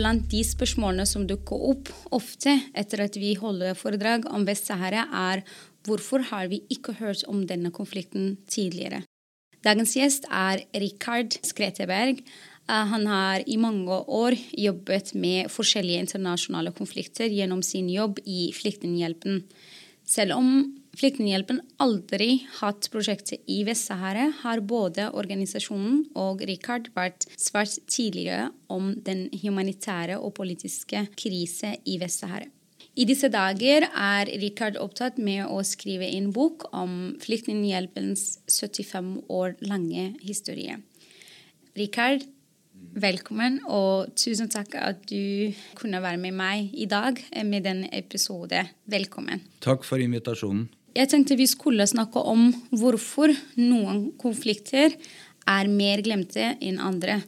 Blant de spørsmålene som dukker opp ofte etter at vi holder foredrag om Vest-Sahara, er hvorfor har vi ikke hørt om denne konflikten tidligere? Dagens gjest er Rikard Skreteberg. Eh, han har i mange år jobbet med forskjellige internasjonale konflikter gjennom sin jobb i Flyktninghjelpen. Selv om Flyktninghjelpen aldri hatt prosjektet i Vest-Sahara, har både organisasjonen og Richard vært svært tidligere om den humanitære og politiske krise i Vest-Sahara. I disse dager er Richard opptatt med å skrive en bok om Flyktninghjelpens 75 år lange historie. Richard, velkommen, og tusen takk at du kunne være med meg i dag med denne episode. Velkommen. Takk for invitasjonen. Jeg tenkte vi skulle snakke om hvorfor noen konflikter er mer glemte enn andre.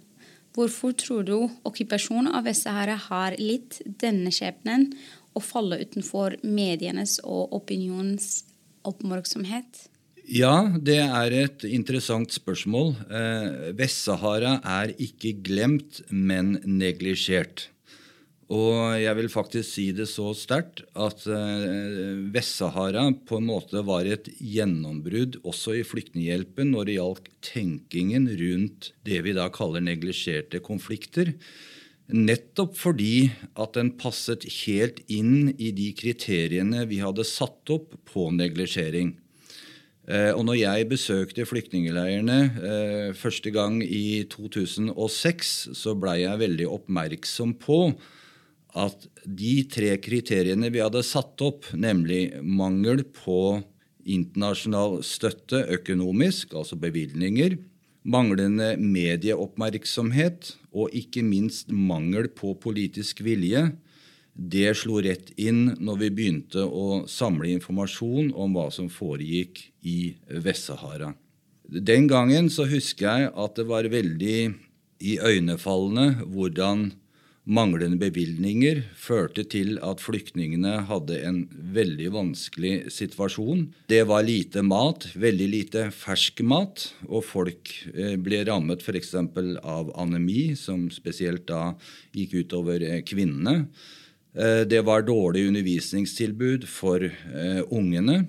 Hvorfor tror du okkupasjonen av Vest-Sahara har litt denne skjebnen å falle utenfor medienes og opinionens oppmerksomhet? Ja, det er et interessant spørsmål. Eh, Vest-Sahara er ikke glemt, men neglisjert. Og jeg vil faktisk si det så sterkt at eh, Vest-Sahara på en måte var et gjennombrudd også i Flyktninghjelpen når det gjaldt tenkingen rundt det vi da kaller neglisjerte konflikter. Nettopp fordi at den passet helt inn i de kriteriene vi hadde satt opp på neglisjering. Eh, og når jeg besøkte flyktningleirene eh, første gang i 2006, så blei jeg veldig oppmerksom på at de tre kriteriene vi hadde satt opp, nemlig mangel på internasjonal støtte økonomisk, altså bevilgninger, manglende medieoppmerksomhet og ikke minst mangel på politisk vilje, det slo rett inn når vi begynte å samle informasjon om hva som foregikk i Vest-Sahara. Den gangen så husker jeg at det var veldig iøynefallende hvordan Manglende bevilgninger førte til at flyktningene hadde en veldig vanskelig situasjon. Det var lite mat, veldig lite fersk mat, og folk eh, ble rammet f.eks. av anemi, som spesielt da gikk utover eh, kvinnene. Eh, det var dårlig undervisningstilbud for ungene.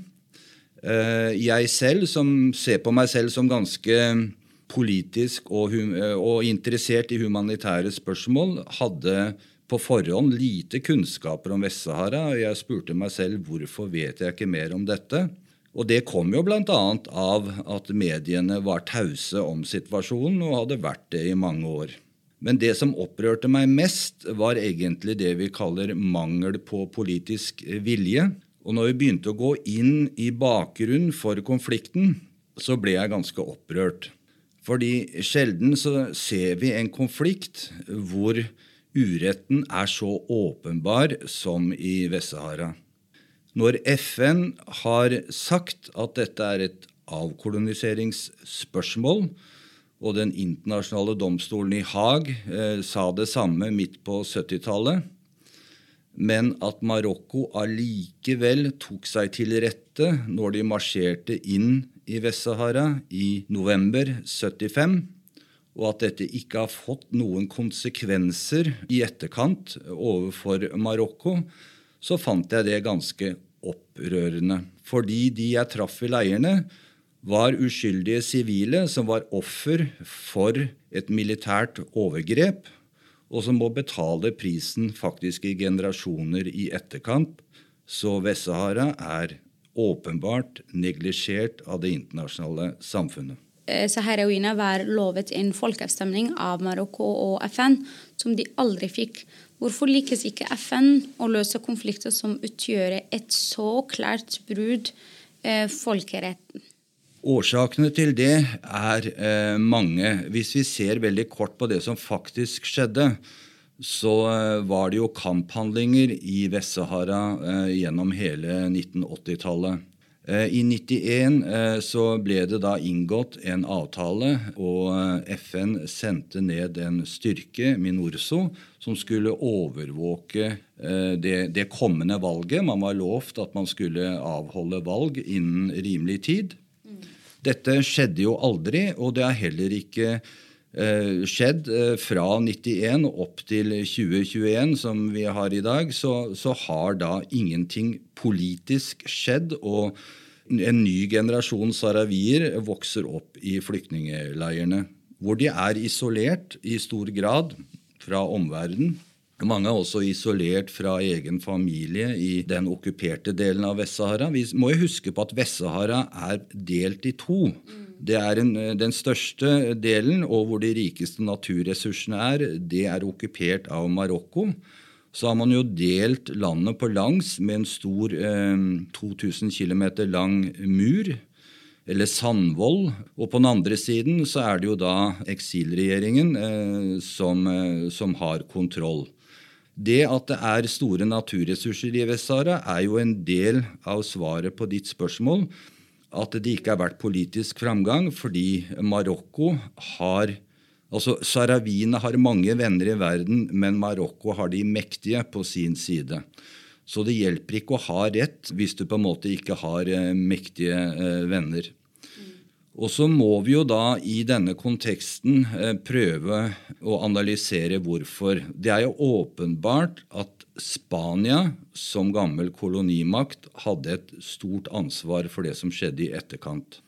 Jeg selv, som ser på meg selv som ganske politisk og, eh, og, interessert i humanitære spørsmål, hadde på forhånd lite kunnskaper om Vest-Sahara. Jeg spurte meg selv hvorfor vet jeg ikke mer om dette. Og Det kom jo bl.a. av at mediene var tause om situasjonen og hadde vært det i mange år. Men det som opprørte meg mest, var egentlig det vi kaller mangel på politisk vilje. Og når vi begynte å gå inn i bakgrunnen for konflikten, så ble jeg ganske opprørt. Fordi sjelden så ser vi en konflikt hvor uretten er så åpenbar som i Vest-Sahara. Når FN har sagt at dette er et avkoloniseringsspørsmål, og Den internasjonale domstolen i Haag eh, sa det samme midt på 70-tallet, men at Marokko allikevel tok seg til rette når de marsjerte inn i Vest-Sahara i november 75, og at dette ikke har fått noen konsekvenser i etterkant overfor Marokko, så fant jeg det ganske opprørende. Fordi de jeg traff i leirene, var uskyldige sivile som var offer for et militært overgrep, og som må betale prisen faktisk i generasjoner i etterkant. Så Vest-Sahara er åpenbart neglisjert av det internasjonale samfunnet. Eh, Saharawiene var lovet en folkeavstemning av Marokko og FN, som de aldri fikk. Hvorfor lykkes ikke FN å løse konflikter som utgjør et så klart brudd eh, folkeretten? Årsakene til det er eh, mange. Hvis vi ser veldig kort på det som faktisk skjedde, så eh, var det jo kamphandlinger i Vest-Sahara eh, gjennom hele 1980-tallet. Eh, I 91 eh, så ble det da inngått en avtale, og FN sendte ned en styrke, Minurso, som skulle overvåke det, det kommende valget. Man var lovt at man skulle avholde valg innen rimelig tid. Dette skjedde jo aldri, og det har heller ikke skjedd fra 91 opp til 2021, som vi har i dag, så, så har da ingenting politisk skjedd. og en ny generasjon sahrawier vokser opp i flyktningleirene, hvor de er isolert i stor grad fra omverdenen. Mange er også isolert fra egen familie i den okkuperte delen av Vest-Sahara. Vi må jo huske på at Vest-Sahara er delt i to. Det er en, Den største delen, og hvor de rikeste naturressursene er, det er okkupert av Marokko så har man jo delt landet på langs med en stor eh, 2000 km lang mur, eller sandvoll. Og på den andre siden så er det jo da eksilregjeringen eh, som, eh, som, har kontroll. Det at det er store naturressurser i Vest-Sahara, er jo en del av svaret på ditt spørsmål. At det ikke har vært politisk framgang fordi Marokko har Altså, Sahrawiene har mange venner i verden, men Marokko har de mektige på sin side. Så det hjelper ikke å ha rett hvis du på en måte ikke har eh, mektige eh, venner. Og så må vi jo da i denne konteksten eh, prøve å analysere hvorfor. Det er jo åpenbart at Spania som gammel kolonimakt hadde et stort ansvar for det som skjedde i etterkant.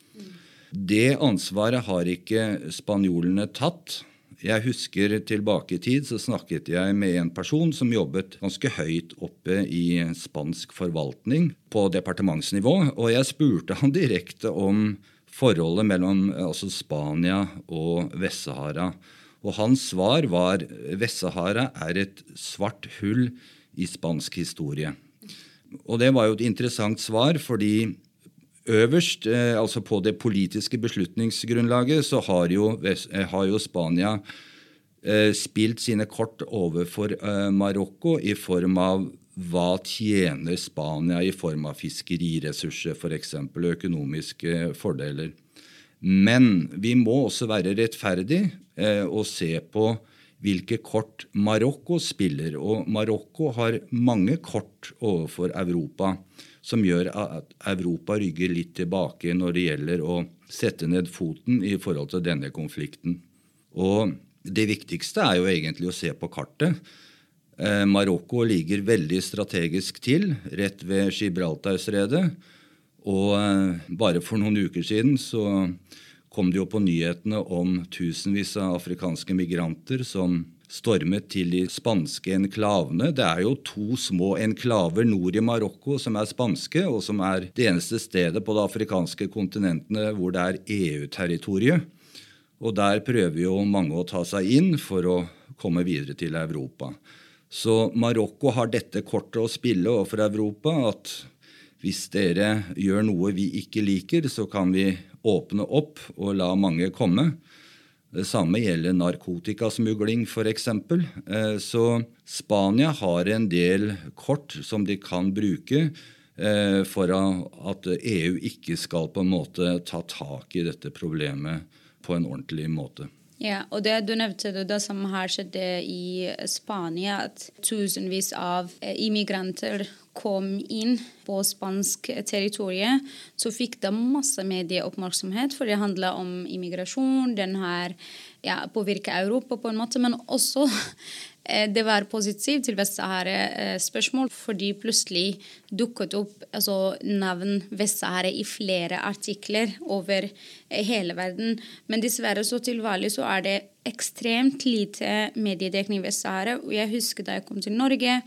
Det ansvaret har ikke spanjolene tatt. Jeg husker tilbake i tid så snakket jeg med en person som jobbet ganske høyt oppe i spansk forvaltning på departementsnivå, og jeg spurte han direkte om forholdet mellom altså Spania og Vest-Sahara. Og hans svar var Vest-Sahara er et svart hull i spansk historie. Og det var jo et interessant svar, fordi Øverst, eh, altså på det politiske beslutningsgrunnlaget, så har jo, eh, har jo Spania eh, spilt sine kort overfor Marokko i form av hva tjener Spania i form av fiskeriressurser, f.eks., og økonomiske fordeler. Men vi må også være rettferdige og se på hvilke kort Marokko spiller. Og Marokko har mange kort overfor Europa som gjør at Europa rygger litt tilbake når det gjelder å sette ned foten i forhold til denne konflikten. Og det viktigste er jo egentlig å se på kartet. Eh, Marokko ligger veldig strategisk til, rett ved Gibraltarstredet. Og eh, bare for noen uker siden så kom det jo på nyhetene om tusenvis av afrikanske migranter som stormet til de spanske enklavene. Det er jo to små enklaver nord i Marokko som er spanske, og som er det eneste stedet på det afrikanske kontinentet hvor det er EU-territoriet. Og der prøver jo mange å ta seg inn for å komme videre til Europa. Så Marokko har dette kortet å spille overfor Europa at hvis dere gjør noe vi ikke liker, så kan vi åpne opp og la mange komme. Det samme gjelder narkotikasmugling f.eks. Eh, så Spania har en del kort som de kan bruke eh, for at EU ikke skal på en måte ta tak i dette problemet på en ordentlig måte. Ja, og det du nevnte, det som har skjedd i Spania, at tusenvis av eh, immigranter kom inn på spansk territorium, så fikk det masse medieoppmerksomhet, for det handla om immigrasjon. Den har ja, påvirka Europa på en måte, men også det var positivt til Vest-Sahara-spørsmål, fordi plutselig dukket opp altså, navn Vest-Sahara i flere artikler over eh, hele verden. Men dessverre så til vanlig så er det ekstremt lite mediedekning i Vest-Sahara. Jeg husker da jeg kom til Norge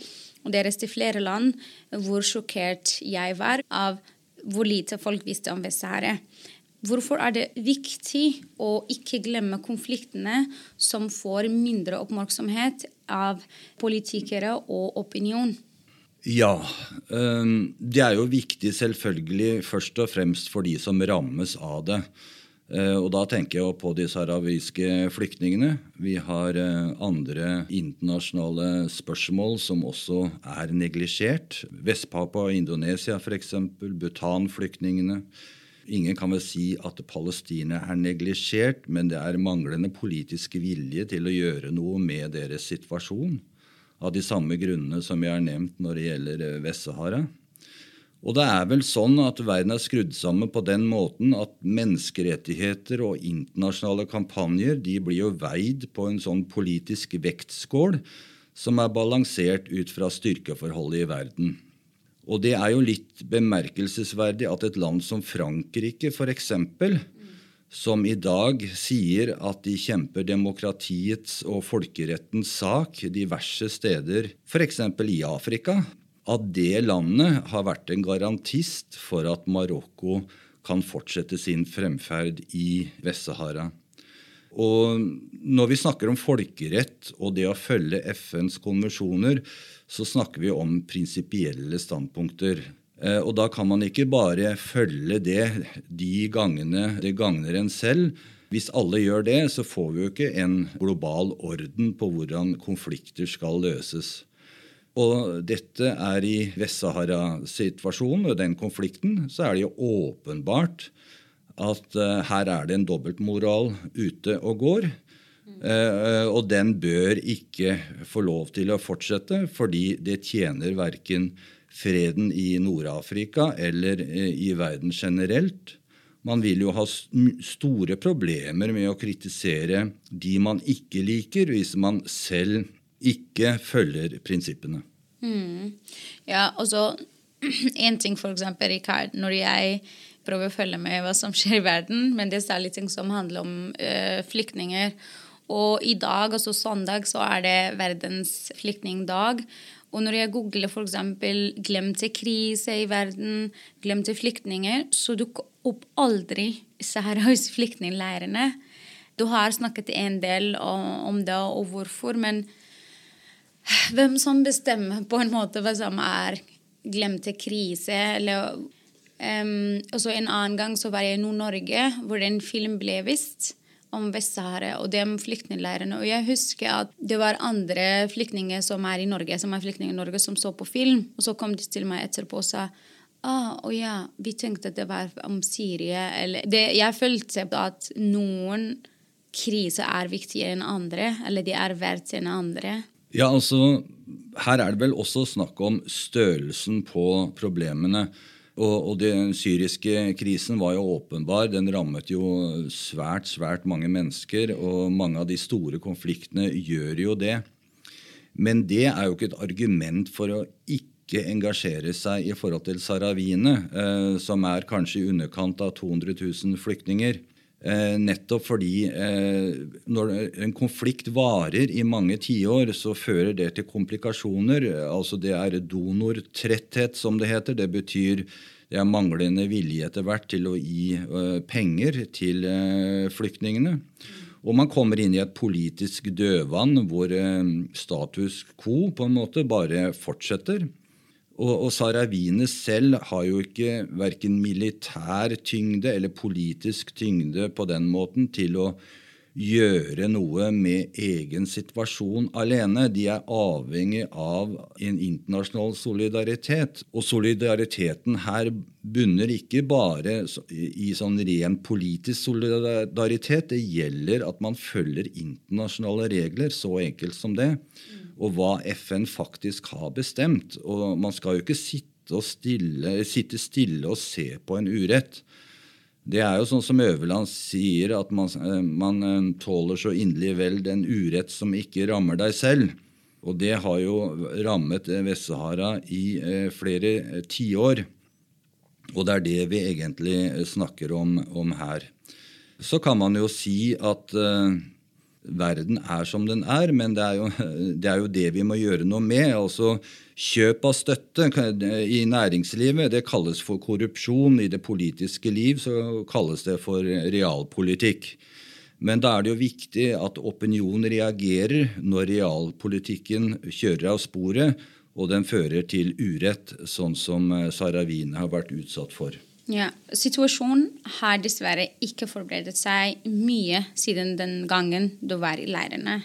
og det til flere land, hvor sjokkert jeg var av hvor lite folk visste om Vest-Sahara. Hvorfor er det viktig å ikke glemme konfliktene som får mindre oppmerksomhet av politikere og opinion? Ja. Det er jo viktig selvfølgelig først og fremst for de som rammes av det. Eh, og da tenker jeg på de sahrawiske flyktningene. Vi har eh, andre internasjonale spørsmål som også er neglisjert. Vest-Papua, Indonesia f.eks., Bhutan-flyktningene. Ingen kan vel si at Palestina er neglisjert, men det er manglende politisk vilje til å gjøre noe med deres situasjon. Av de samme grunnene som jeg har nevnt når det gjelder eh, Vest-Sahara. Og det er vel sånn at verden er skrudd sammen på den måten at menneskerettigheter og internasjonale kampanjer de blir jo veid på en sånn politisk vektskål som er balansert ut fra styrkeforholdet i verden. Og det er jo litt bemerkelsesverdig at et land som Frankrike f.eks., som i dag sier at de kjemper demokratiets og folkerettens sak diverse steder, f.eks. i Afrika, at det landet har vært en garantist for at Marokko kan fortsette sin fremferd i Vest-Sahara. Og når vi snakker om folkerett og det å følge FNs konvensjoner, så snakker vi om prinsipielle standpunkter. Eh, og da kan man ikke bare følge det de gangene det gagner en selv. Hvis alle gjør det, så får vi jo ikke en global orden på hvordan konflikter skal løses. Og dette er i Vest-Sahara-situasjonen og den konflikten, så er det jo åpenbart at uh, her er det en dobbeltmoral ute og går. Uh, og den bør ikke få lov til å fortsette, fordi det tjener verken freden i Nord-Afrika eller uh, i verden generelt. Man vil jo ha store problemer med å kritisere de man ikke liker, hvis man selv ikke følger prinsippene. Mm. Ja, og så En ting, for eksempel, Rikard, når jeg prøver å følge med hva som skjer i verden, men det er særlig ting som handler om uh, flyktninger. Og i dag, altså søndag, så er det verdens flyktningdag. Og når jeg googler f.eks. 'glemte krise i verden', 'glemte flyktninger', så dukker opp aldri saharawiske flyktningleirene. Du har snakket en del om det og hvorfor, men hvem som bestemmer på en måte hva som er glemte krise. eller um, og så En annen gang så var jeg i Nord-Norge, hvor en film ble vist om Vest-Sahara og de flyktningleirene. Og jeg husker at det var andre flyktninger som er i Norge, som er flyktninger i Norge, som så på film. Og så kom de til meg etterpå og sa ah, oh ja, vi tenkte at det var om Syria. Eller det, jeg følte at noen kriser er viktigere enn andre, eller de er verdt enn andre. Ja, altså, Her er det vel også snakk om størrelsen på problemene. Og, og Den syriske krisen var jo åpenbar. Den rammet jo svært, svært mange mennesker. Og mange av de store konfliktene gjør jo det. Men det er jo ikke et argument for å ikke engasjere seg i forhold til sarawiene, eh, som er kanskje i underkant av 200 000 flyktninger. Eh, nettopp fordi eh, når en konflikt varer i mange tiår, så fører det til komplikasjoner. Altså Det er donortretthet, som det heter. Det betyr det er manglende vilje etter hvert til å gi uh, penger til flyktningene. Og man kommer inn i et politisk dødvann hvor status quo på en måte bare fortsetter. Og, og sahrawiene selv har jo ikke verken militær tyngde eller politisk tyngde på den måten til å gjøre noe med egen situasjon alene. De er avhengig av en internasjonal solidaritet. Og solidariteten her bunner ikke bare i sånn ren politisk solidaritet. Det gjelder at man følger internasjonale regler. Så enkelt som det og hva FN faktisk har bestemt. Og man skal jo ikke sitte, stille, sitte stille og se på en urett. Det er jo sånn som Øverland sier, at man, eh, man eh, tåler så inderlig vel den urett som ikke rammer deg selv. Og det har jo rammet Vest-Sahara i eh, flere tiår. Og det er det vi egentlig snakker om, om, her. Så kan man jo si at verden er som den er, men det er, jo, det er, jo, det vi må gjøre noe med. altså Kjøp av støtte i næringslivet det kalles for korrupsjon. I det politiske liv så kalles det for realpolitikk. Men da er det jo viktig at opinionen reagerer når realpolitikken kjører av sporet, og den fører til urett, sånn som Saravine har vært utsatt for. Ja, Situasjonen har dessverre ikke forberedt seg mye siden den gangen du var i leirene.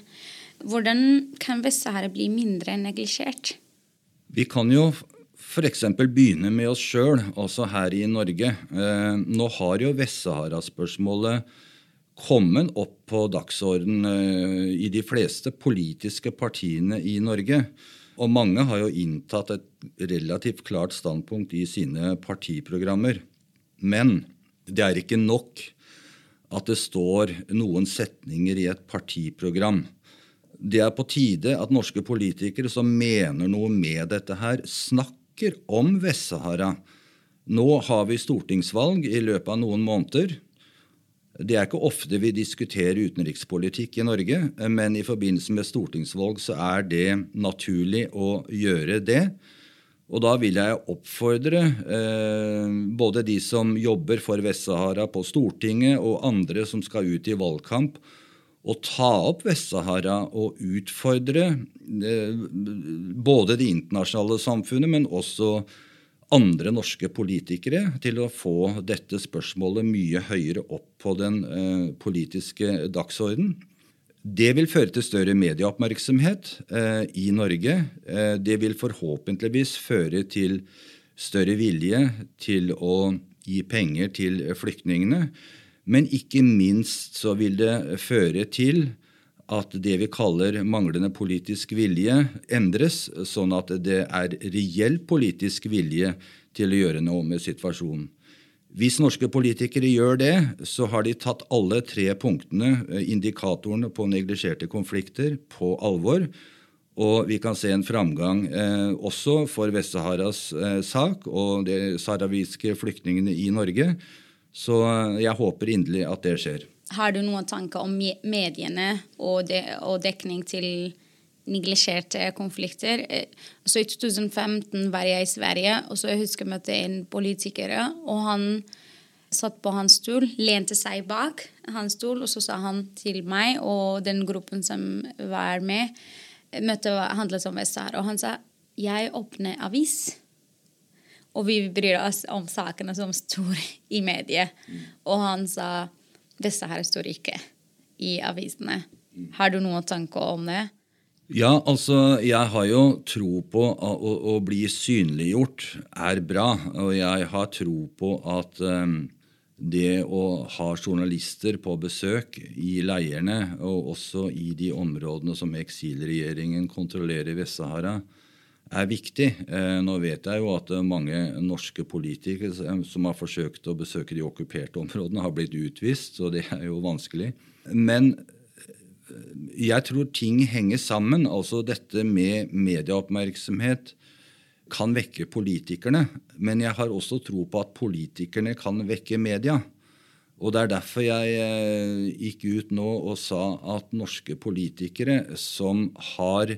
Hvordan kan Vest-Sahara bli mindre neglisjert? Vi kan jo f.eks. begynne med oss sjøl, også her i Norge. Eh, nå har jo Vest-Sahara-spørsmålet kommet opp på dagsorden eh, i de fleste politiske partiene i Norge. Og mange har jo inntatt et relativt klart standpunkt i sine partiprogrammer. Men det er ikke nok at det står noen setninger i et partiprogram. Det er på tide at norske politikere som mener noe med dette her, snakker om Vest-Sahara. Nå har vi stortingsvalg i løpet av noen måneder. Det er ikke ofte vi diskuterer utenrikspolitikk i Norge, men i forbindelse med stortingsvalg så er det naturlig å gjøre det. Og da vil jeg oppfordre eh, både de som jobber for Vest-Sahara på Stortinget, og andre som skal ut i valgkamp, å ta opp Vest-Sahara og utfordre eh, både det internasjonale samfunnet, men også andre norske politikere til å få dette spørsmålet mye høyere opp på den eh, politiske dagsorden. Det vil føre til større medieoppmerksomhet eh, i Norge. Eh, det vil forhåpentligvis føre til større vilje til å gi penger til flyktningene. Men ikke minst så vil det føre til at det vi kaller manglende politisk vilje, endres, sånn at det er reell politisk vilje til å gjøre noe med situasjonen. Hvis norske politikere gjør det, så har de tatt alle tre punktene, eh, indikatorene på neglisjerte konflikter, på alvor. Og vi kan se en framgang eh, også for Vest-Saharas eh, sak og de sahrawiske flyktningene i Norge. Så eh, jeg håper inderlig at det skjer. Har du noen tanker om mediene og, de, og dekning til neglisjerte konflikter. Eh, så I 2015 var jeg i Sverige, og så jeg husker jeg møtte en politiker. og Han satt på hans stol, lente seg bak hans stol, og så sa han til meg og den gruppen som var med, møtet handlet om Vest-Sahara. Og han sa jeg åpner avis, og vi bryr oss om sakene som står i mediet. Mm. Og han sa Vest-Sahara står ikke i avisene. Har du noen tanker om det? Ja, altså jeg har jo tro på at å, å, bli synliggjort er bra. Og jeg har tro på at um, det å ha journalister på besøk i leirene, og også i de områdene som eksilregjeringen kontrollerer i Vest-Sahara, er viktig. Eh, nå vet jeg jo at mange norske politikere som har forsøkt å besøke de okkuperte områdene, har blitt utvist, så det er jo vanskelig. Men jeg tror ting henger sammen. Altså dette med medieoppmerksomhet kan vekke politikerne. Men jeg har også tro på at politikerne kan vekke media. Og det er derfor jeg eh, gikk ut nå og sa at norske politikere som har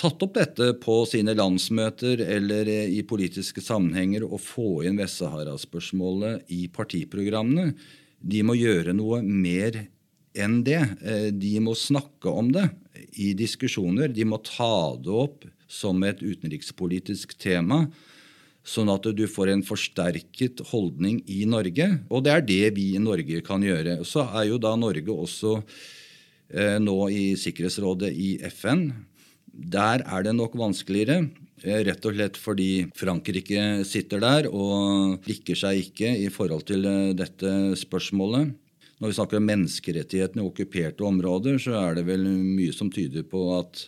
tatt opp dette på sine landsmøter eller eh, i politiske sammenhenger og få inn Vest-Sahara-spørsmålet i partiprogrammene, de må gjøre noe mer enn det. Eh, de må snakke om det i diskusjoner. De må ta det opp som et utenrikspolitisk tema, sånn at du får en forsterket holdning i Norge. Og det er det vi i Norge kan gjøre. Så er jo da Norge også eh, nå i Sikkerhetsrådet i FN. Der er det nok vanskeligere. Eh, rett og slett fordi Frankrike sitter der og liker seg ikke i forhold til dette spørsmålet. Når vi snakker om menneskerettighetene i okkuperte områder, så er det vel mye som tyder på at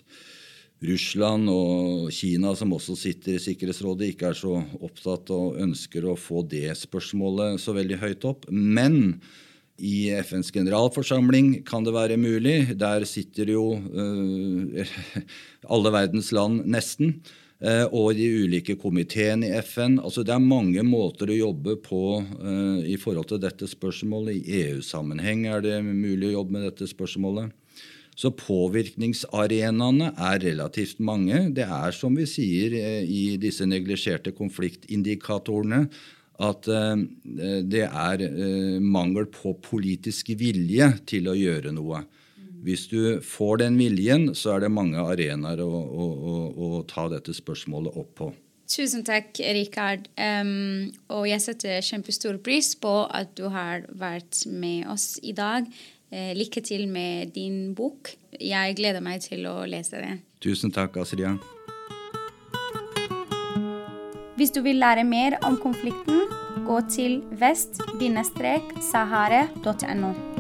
Russland og Kina, som også sitter i Sikkerhetsrådet, ikke er så opptatt og ønsker å få det spørsmålet så veldig høyt opp. Men i FNs generalforsamling kan det være mulig. Der sitter jo uh, alle verdens land nesten. Eh, og de ulike komiteene i FN. Altså Det er mange måter å jobbe på uh, i forhold til dette spørsmålet. I EU-sammenheng er det mulig å jobbe med dette spørsmålet. Så påvirkningsarenaene er relativt mange. Det er som vi sier uh, i disse neglisjerte konfliktindikatorene, at uh, det er mangel på politisk vilje til å gjøre noe. Hvis du får den viljen, så er det mange arenaer å, å, å, å ta dette spørsmålet opp på. Tusen takk, Rikard. Um, og jeg setter kjempestor pris på at du har vært med oss i dag. Uh, lykke til med din bok. Jeg gleder meg til å lese det. Tusen takk, Asriya. Hvis du vil lære mer om konflikten, gå til vest-sahare.no.